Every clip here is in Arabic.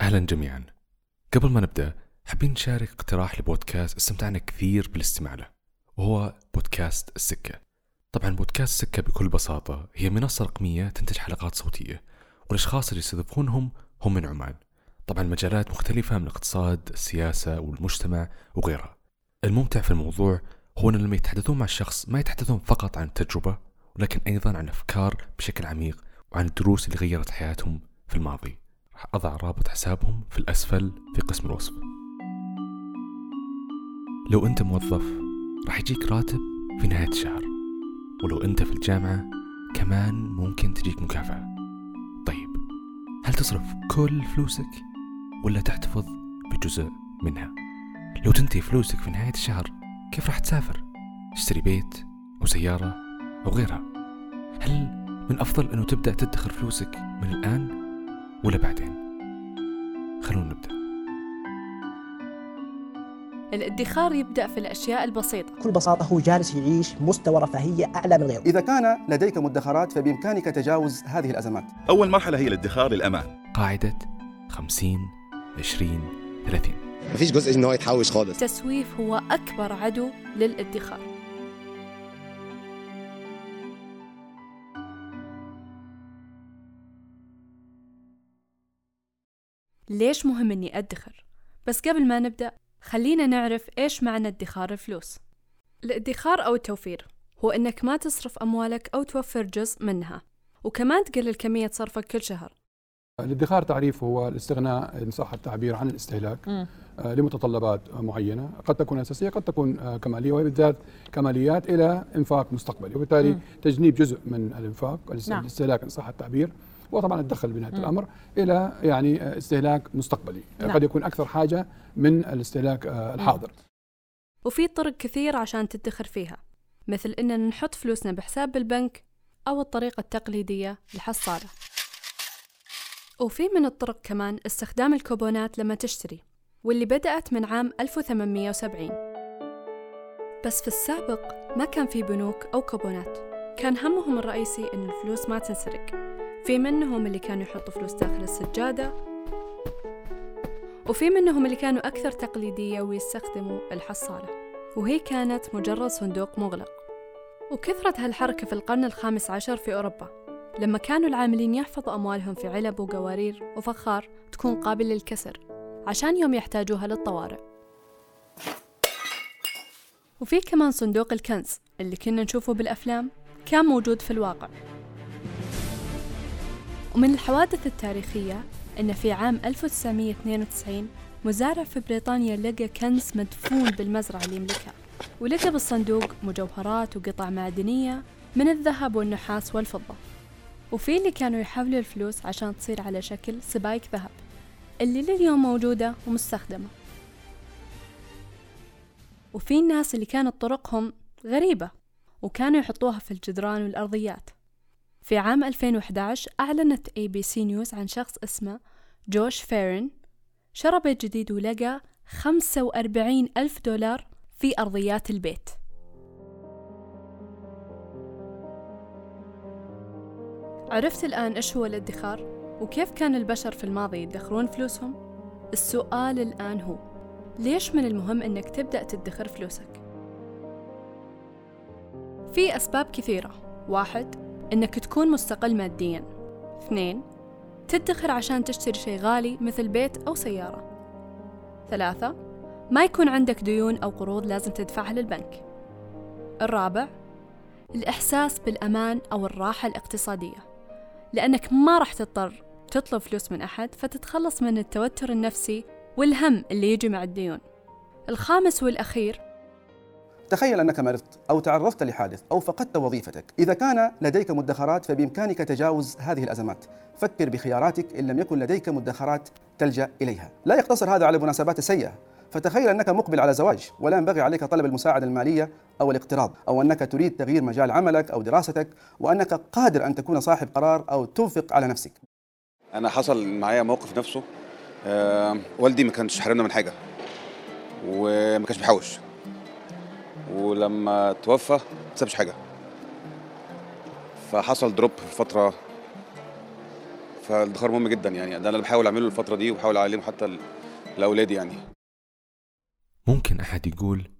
أهلا جميعا. قبل ما نبدأ حابين نشارك اقتراح لبودكاست استمتعنا كثير بالاستماع له وهو بودكاست السكة. طبعا بودكاست السكة بكل بساطة هي منصة رقمية تنتج حلقات صوتية والأشخاص اللي يستضيفونهم هم من عمان. طبعا مجالات مختلفة من الاقتصاد السياسة والمجتمع وغيرها. الممتع في الموضوع هو أن لما يتحدثون مع الشخص ما يتحدثون فقط عن التجربة ولكن أيضا عن أفكار بشكل عميق وعن الدروس اللي غيرت حياتهم في الماضي. أضع رابط حسابهم في الأسفل في قسم الوصف. لو أنت موظف راح يجيك راتب في نهاية الشهر. ولو أنت في الجامعة كمان ممكن تجيك مكافأة. طيب هل تصرف كل فلوسك ولا تحتفظ بجزء منها؟ لو تنتهي فلوسك في نهاية الشهر كيف راح تسافر؟ تشتري بيت أو سيارة أو غيرها؟ هل من أفضل أنه تبدأ تدخر فلوسك من الآن؟ ولا بعدين. خلونا نبدأ. الادخار يبدأ في الأشياء البسيطة. بكل بساطة هو جالس يعيش مستوى رفاهية أعلى من غيره. إذا كان لديك مدخرات فبإمكانك تجاوز هذه الأزمات. أول مرحلة هي الادخار للأمان. قاعدة 50 20 30 مفيش جزء ان هو يتحوش خالص. التسويف هو أكبر عدو للادخار. ليش مهم إني أدخر؟ بس قبل ما نبدأ خلينا نعرف إيش معنى ادخار الفلوس. الادخار أو التوفير هو إنك ما تصرف أموالك أو توفر جزء منها وكمان تقلل كمية صرفك كل شهر. الادخار تعريفه هو الاستغناء إن صح التعبير عن الاستهلاك آه، لمتطلبات معينة. قد تكون أساسية قد تكون آه، كمالية وهي بالذات كماليات إلى إنفاق مستقبلي وبالتالي تجنيب جزء من الإنفاق الاست- نعم. الاستهلاك إن صح التعبير. وطبعا الدخل بنهاية الأمر إلى يعني استهلاك مستقبلي. نعم. قد يكون أكثر حاجة من الاستهلاك آه، الحاضر. وفي طرق كثير عشان تدخر فيها مثل إننا نحط فلوسنا بحساب بالبنك أو الطريقة التقليدية الحصالة. وفي من الطرق كمان استخدام الكوبونات لما تشتري واللي بدأت من عام 1870 بس في السابق ما كان في بنوك أو كوبونات. كان همهم الرئيسي إن الفلوس ما تنسرق. في منهم اللي كانوا يحطوا فلوس داخل السجادة وفي منهم اللي كانوا أكثر تقليدية ويستخدموا الحصالة وهي كانت مجرد صندوق مغلق. وكثرت هالحركة في القرن الخامس عشر في أوروبا لما كانوا العاملين يحفظوا أموالهم في علب وقوارير وفخار تكون قابلة للكسر عشان يوم يحتاجوها للطوارئ. وفي كمان صندوق الكنز اللي كنا نشوفه بالأفلام كان موجود في الواقع. ومن الحوادث التاريخية أن في عام 1992 مزارع في بريطانيا لقى كنز مدفون بالمزرعة اللي يملكها. ولقى بالصندوق مجوهرات وقطع معدنية من الذهب والنحاس والفضة. وفي اللي كانوا يحولوا الفلوس عشان تصير على شكل سبايك ذهب اللي لليوم موجودة ومستخدمة. وفي الناس اللي كانت طرقهم غريبة وكانوا يحطوها في الجدران والأرضيات. في عام 2011 أعلنت ABC News عن شخص اسمه جوش فيرن شرى بيت جديد ولقى 45 ألف دولار في أرضيات البيت عرفت الآن إيش هو الادخار؟ وكيف كان البشر في الماضي يدخرون فلوسهم؟ السؤال الآن هو ليش من المهم إنك تبدأ تدخر فلوسك؟ في أسباب كثيرة واحد إنك تكون مستقل ماديا. اثنين تدخر عشان تشتري شيء غالي مثل بيت أو سيارة. ثلاثة ما يكون عندك ديون أو قروض لازم تدفعها للبنك. الرابع الإحساس بالأمان أو الراحة الاقتصادية. لأنك ما راح تضطر تطلب فلوس من أحد فتتخلص من التوتر النفسي والهم اللي يجي مع الديون. الخامس والأخير تخيل أنك مرضت أو تعرضت لحادث أو فقدت وظيفتك. إذا كان لديك مدخرات فبإمكانك تجاوز هذه الأزمات فكر بخياراتك إن لم يكن لديك مدخرات تلجأ إليها. لا يقتصر هذا على المناسبات السيئة. فتخيل أنك مقبل على زواج ولا ينبغي عليك طلب المساعدة المالية أو الاقتراض أو أنك تريد تغيير مجال عملك أو دراستك وأنك قادر أن تكون صاحب قرار أو تنفق على نفسك. أنا حصل معايا موقف نفسه آه والدي ما كانش حرمنا من حاجة وما كانش بيحوش. ولما توفى ما سابش حاجة. فحصل دروب في فترة. فالادخار مهم جدا يعني ده أنا بحاول أعمله الفترة دي وبحاول أعلمه حتى لأولادي يعني. ممكن أحد يقول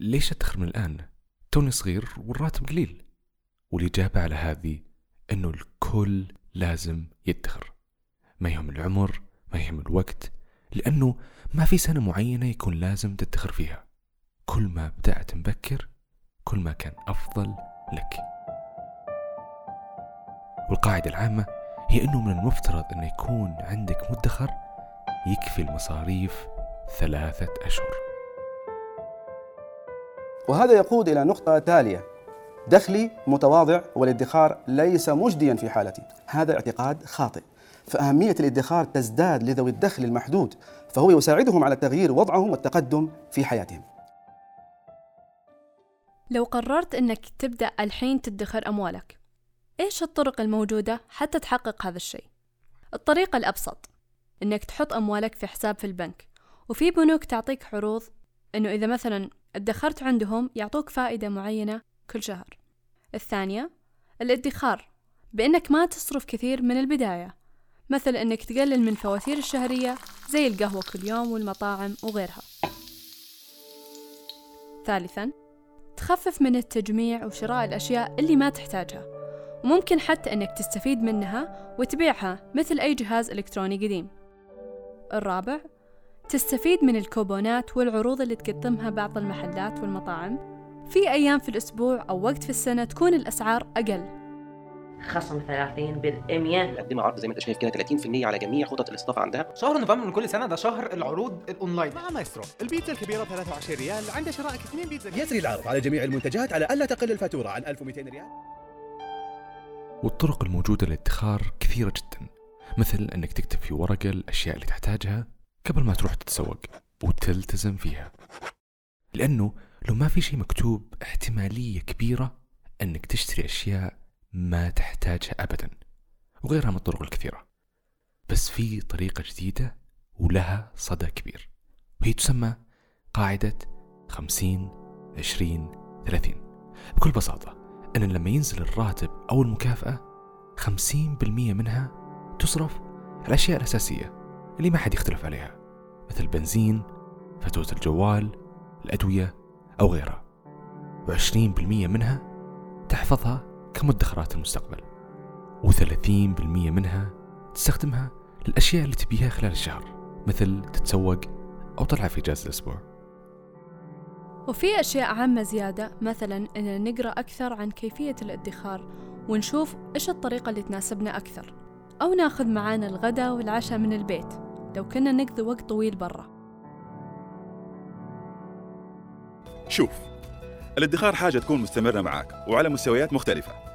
ليش أدخر من الآن؟ توني صغير والراتب قليل. والإجابة على هذه أنه الكل لازم يدخر. ما يهم العمر ما يهم الوقت لأنه ما في سنة معينة يكون لازم تدخر فيها. كل ما بدأت مبكر كل ما كان أفضل لك. والقاعدة العامة هي أنه من المفترض أن يكون عندك مدخر يكفي المصاريف ثلاثة أشهر. وهذا يقود إلى نقطة تالية. دخلي متواضع والادخار ليس مجديا في حالتي. هذا اعتقاد خاطئ. فأهمية الادخار تزداد لذوي الدخل المحدود فهو يساعدهم على تغيير وضعهم والتقدم في حياتهم. لو قررت أنك تبدأ الحين تدخر أموالك إيش الطرق الموجودة حتى تحقق هذا الشيء؟ الطريقة الأبسط أنك تحط أموالك في حساب في البنك وفي بنوك تعطيك عروض أنه إذا مثلا ادخرت عندهم يعطوك فائدة معينة كل شهر. الثانية الادخار بأنك ما تصرف كثير من البداية. مثل أنك تقلل من فواتير الشهرية زي القهوة كل يوم والمطاعم وغيرها. ثالثا تخفف من التجميع وشراء الأشياء اللي ما تحتاجها. وممكن حتى أنك تستفيد منها وتبيعها مثل أي جهاز إلكتروني قديم. الرابع تستفيد من الكوبونات والعروض اللي تقدمها بعض المحلات والمطاعم. في أيام في الأسبوع أو وقت في السنة تكون الأسعار أقل. خصم 30% مقدمة عرض زي ما انت شايف كده 30% على جميع خطط الاستضافة عندها. شهر نوفمبر من كل سنة ده شهر العروض الأونلاين. مع مايسترو البيتزا الكبيرة ب 23 ريال عند شرائك اثنين بيتزا يسري العرض على جميع المنتجات على ألا تقل الفاتورة عن 1200 ريال. والطرق الموجودة للادخار كثيرة جدا مثل أنك تكتب في ورقة الأشياء اللي تحتاجها قبل ما تروح تتسوق وتلتزم فيها. لأنه لو ما في شيء مكتوب احتمالية كبيرة أنك تشتري أشياء ما تحتاجها أبدا وغيرها من الطرق الكثيرة. بس في طريقة جديدة ولها صدى كبير وهي تسمى قاعدة 50 20 30 بكل بساطة أن لما ينزل الراتب أو المكافأة 50% منها تصرف على الأشياء الأساسية اللي ما حد يختلف عليها مثل بنزين فاتورة الجوال الأدوية أو غيرها. و20% منها تحفظها كمدخرات المستقبل و30% منها تستخدمها للأشياء اللي تبيها خلال الشهر مثل تتسوق أو طلعة في إجازة الأسبوع. وفي أشياء عامة زيادة مثلا أن نقرأ أكثر عن كيفية الادخار ونشوف إيش الطريقة اللي تناسبنا أكثر أو ناخذ معانا الغداء والعشاء من البيت لو كنا نقضي وقت طويل برا. شوف الادخار حاجة تكون مستمرة معاك وعلى مستويات مختلفة.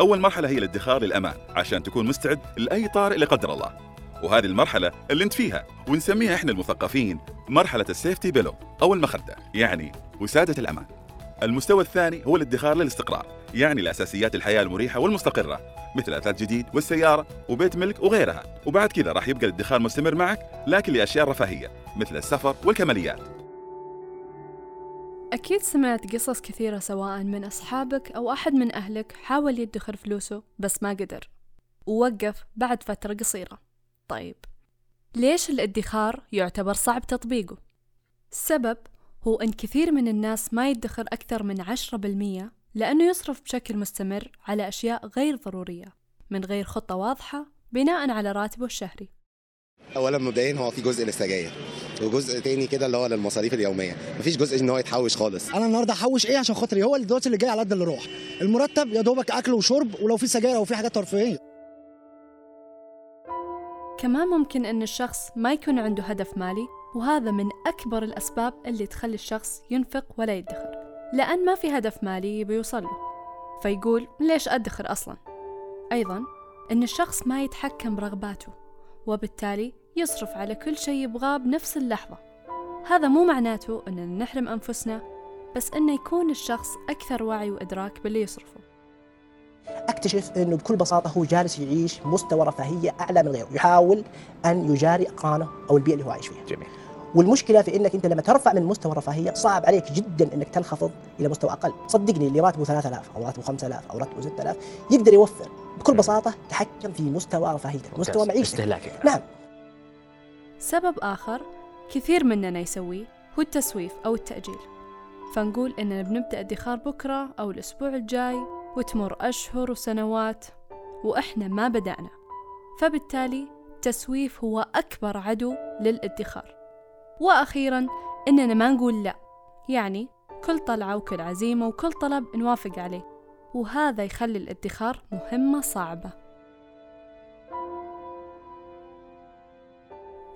أول مرحلة هي الادخار للأمان عشان تكون مستعد لأي طارئ لا قدر الله. وهذه المرحلة اللي انت فيها ونسميها إحنا المثقفين مرحلة السيفتي بيلو أو المخدة يعني وسادة الأمان. المستوى الثاني هو الادخار للاستقرار يعني لأساسيات الحياة المريحة والمستقرة مثل أثاث جديد والسيارة وبيت ملك وغيرها. وبعد كذا راح يبقى الادخار مستمر معك لكن لأشياء رفاهية مثل السفر والكماليات. أكيد سمعت قصص كثيرة سواء من أصحابك أو أحد من أهلك حاول يدخر فلوسه بس ما قدر. ووقف بعد فترة قصيرة. طيب ليش الادخار يعتبر صعب تطبيقه؟ السبب هو أن كثير من الناس ما يدخر أكثر من عشرة بالمية لأنه يصرف بشكل مستمر على أشياء غير ضرورية من غير خطة واضحة بناء على راتبه الشهري. اولا مبدئيا هو في جزء للسجاير. وجزء تاني كده اللي هو للمصاريف اليومية. مفيش جزء إن هو يتحوش خالص. أنا النهارده أحوش إيه؟ عشان خاطري هو الدلوقتي اللي جاي على قد اللي راح. المرتب يا دوبك أكل وشرب ولو في سجاير أو في حاجات ترفيهية. كمان ممكن أن الشخص ما يكون عنده هدف مالي وهذا من أكبر الأسباب اللي تخلي الشخص ينفق ولا يدخر. لأن ما في هدف مالي يبي يوصل له. فيقول ليش أدخر أصلا؟ أيضا أن الشخص ما يتحكم برغباته وبالتالي يصرف على كل شيء يبغاه بنفس اللحظة. هذا مو معناته أننا نحرم أنفسنا بس أنه يكون الشخص أكثر وعي وإدراك باللي يصرفه. أكتشف أنه بكل بساطة هو جالس يعيش مستوى رفاهية أعلى من غيره، يحاول أن يجاري اقرانه أو البيئة اللي هو عايش فيها. جميل. والمشكلة في إنك أنت لما ترفع من مستوى الرفاهية صعب عليك جدا إنك تنخفض إلى مستوى أقل. صدقني اللي راتبه 3000 أو راتبه 5000 أو راتبه 6000 يقدر يوفر. بكل بساطة تحكم في مستوى رفاهيتك مستوى معيشتك. استهلاكك. نعم. سبب آخر كثير مننا يسويه هو التسويف أو التأجيل. فنقول إننا بنبدأ ادخار بكرة أو الأسبوع الجاي وتمر أشهر وسنوات وإحنا ما بدأنا. فبالتالي التسويف هو أكبر عدو للادخار. وأخيرا إننا ما نقول لا يعني كل طلعة وكل عزيمة وكل طلب نوافق عليه وهذا يخلي الادخار مهمة صعبة.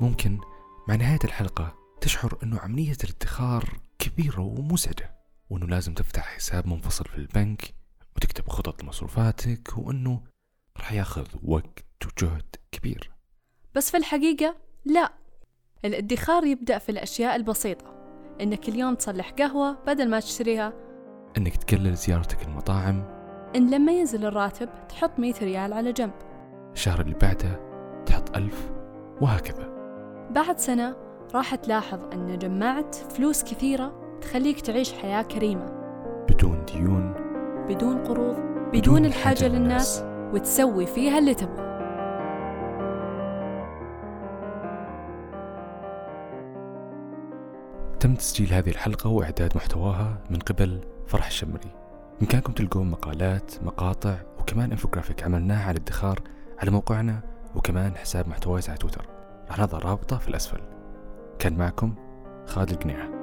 ممكن مع نهاية الحلقة تشعر أنه عملية الادخار كبيرة ومزعجة وأنه لازم تفتح حساب منفصل في البنك وتكتب خطط لمصروفاتك وأنه راح ياخذ وقت وجهد كبير. بس في الحقيقة لا. الادخار يبدأ في الأشياء البسيطة. إنك اليوم تصلح قهوة بدل ما تشتريها. أنك تقلل زيارتك المطاعم. إن لما ينزل الراتب تحط 100 ريال على جنب. الشهر اللي بعده تحط ألف وهكذا. بعد سنة راح تلاحظ أن جمعت فلوس كثيرة تخليك تعيش حياة كريمة. بدون ديون بدون قروض بدون الحاجة للناس. وتسوي فيها اللي تبغى. تم تسجيل هذه الحلقة وإعداد محتواها من قبل فرح الشمري. بإمكانكم تلقون مقالات مقاطع وكمان انفوجرافيك عملناها على الادخار على موقعنا وكمان حساب محتوايز على تويتر. راح نضع رابطة في الأسفل. كان معكم خالد القنيعه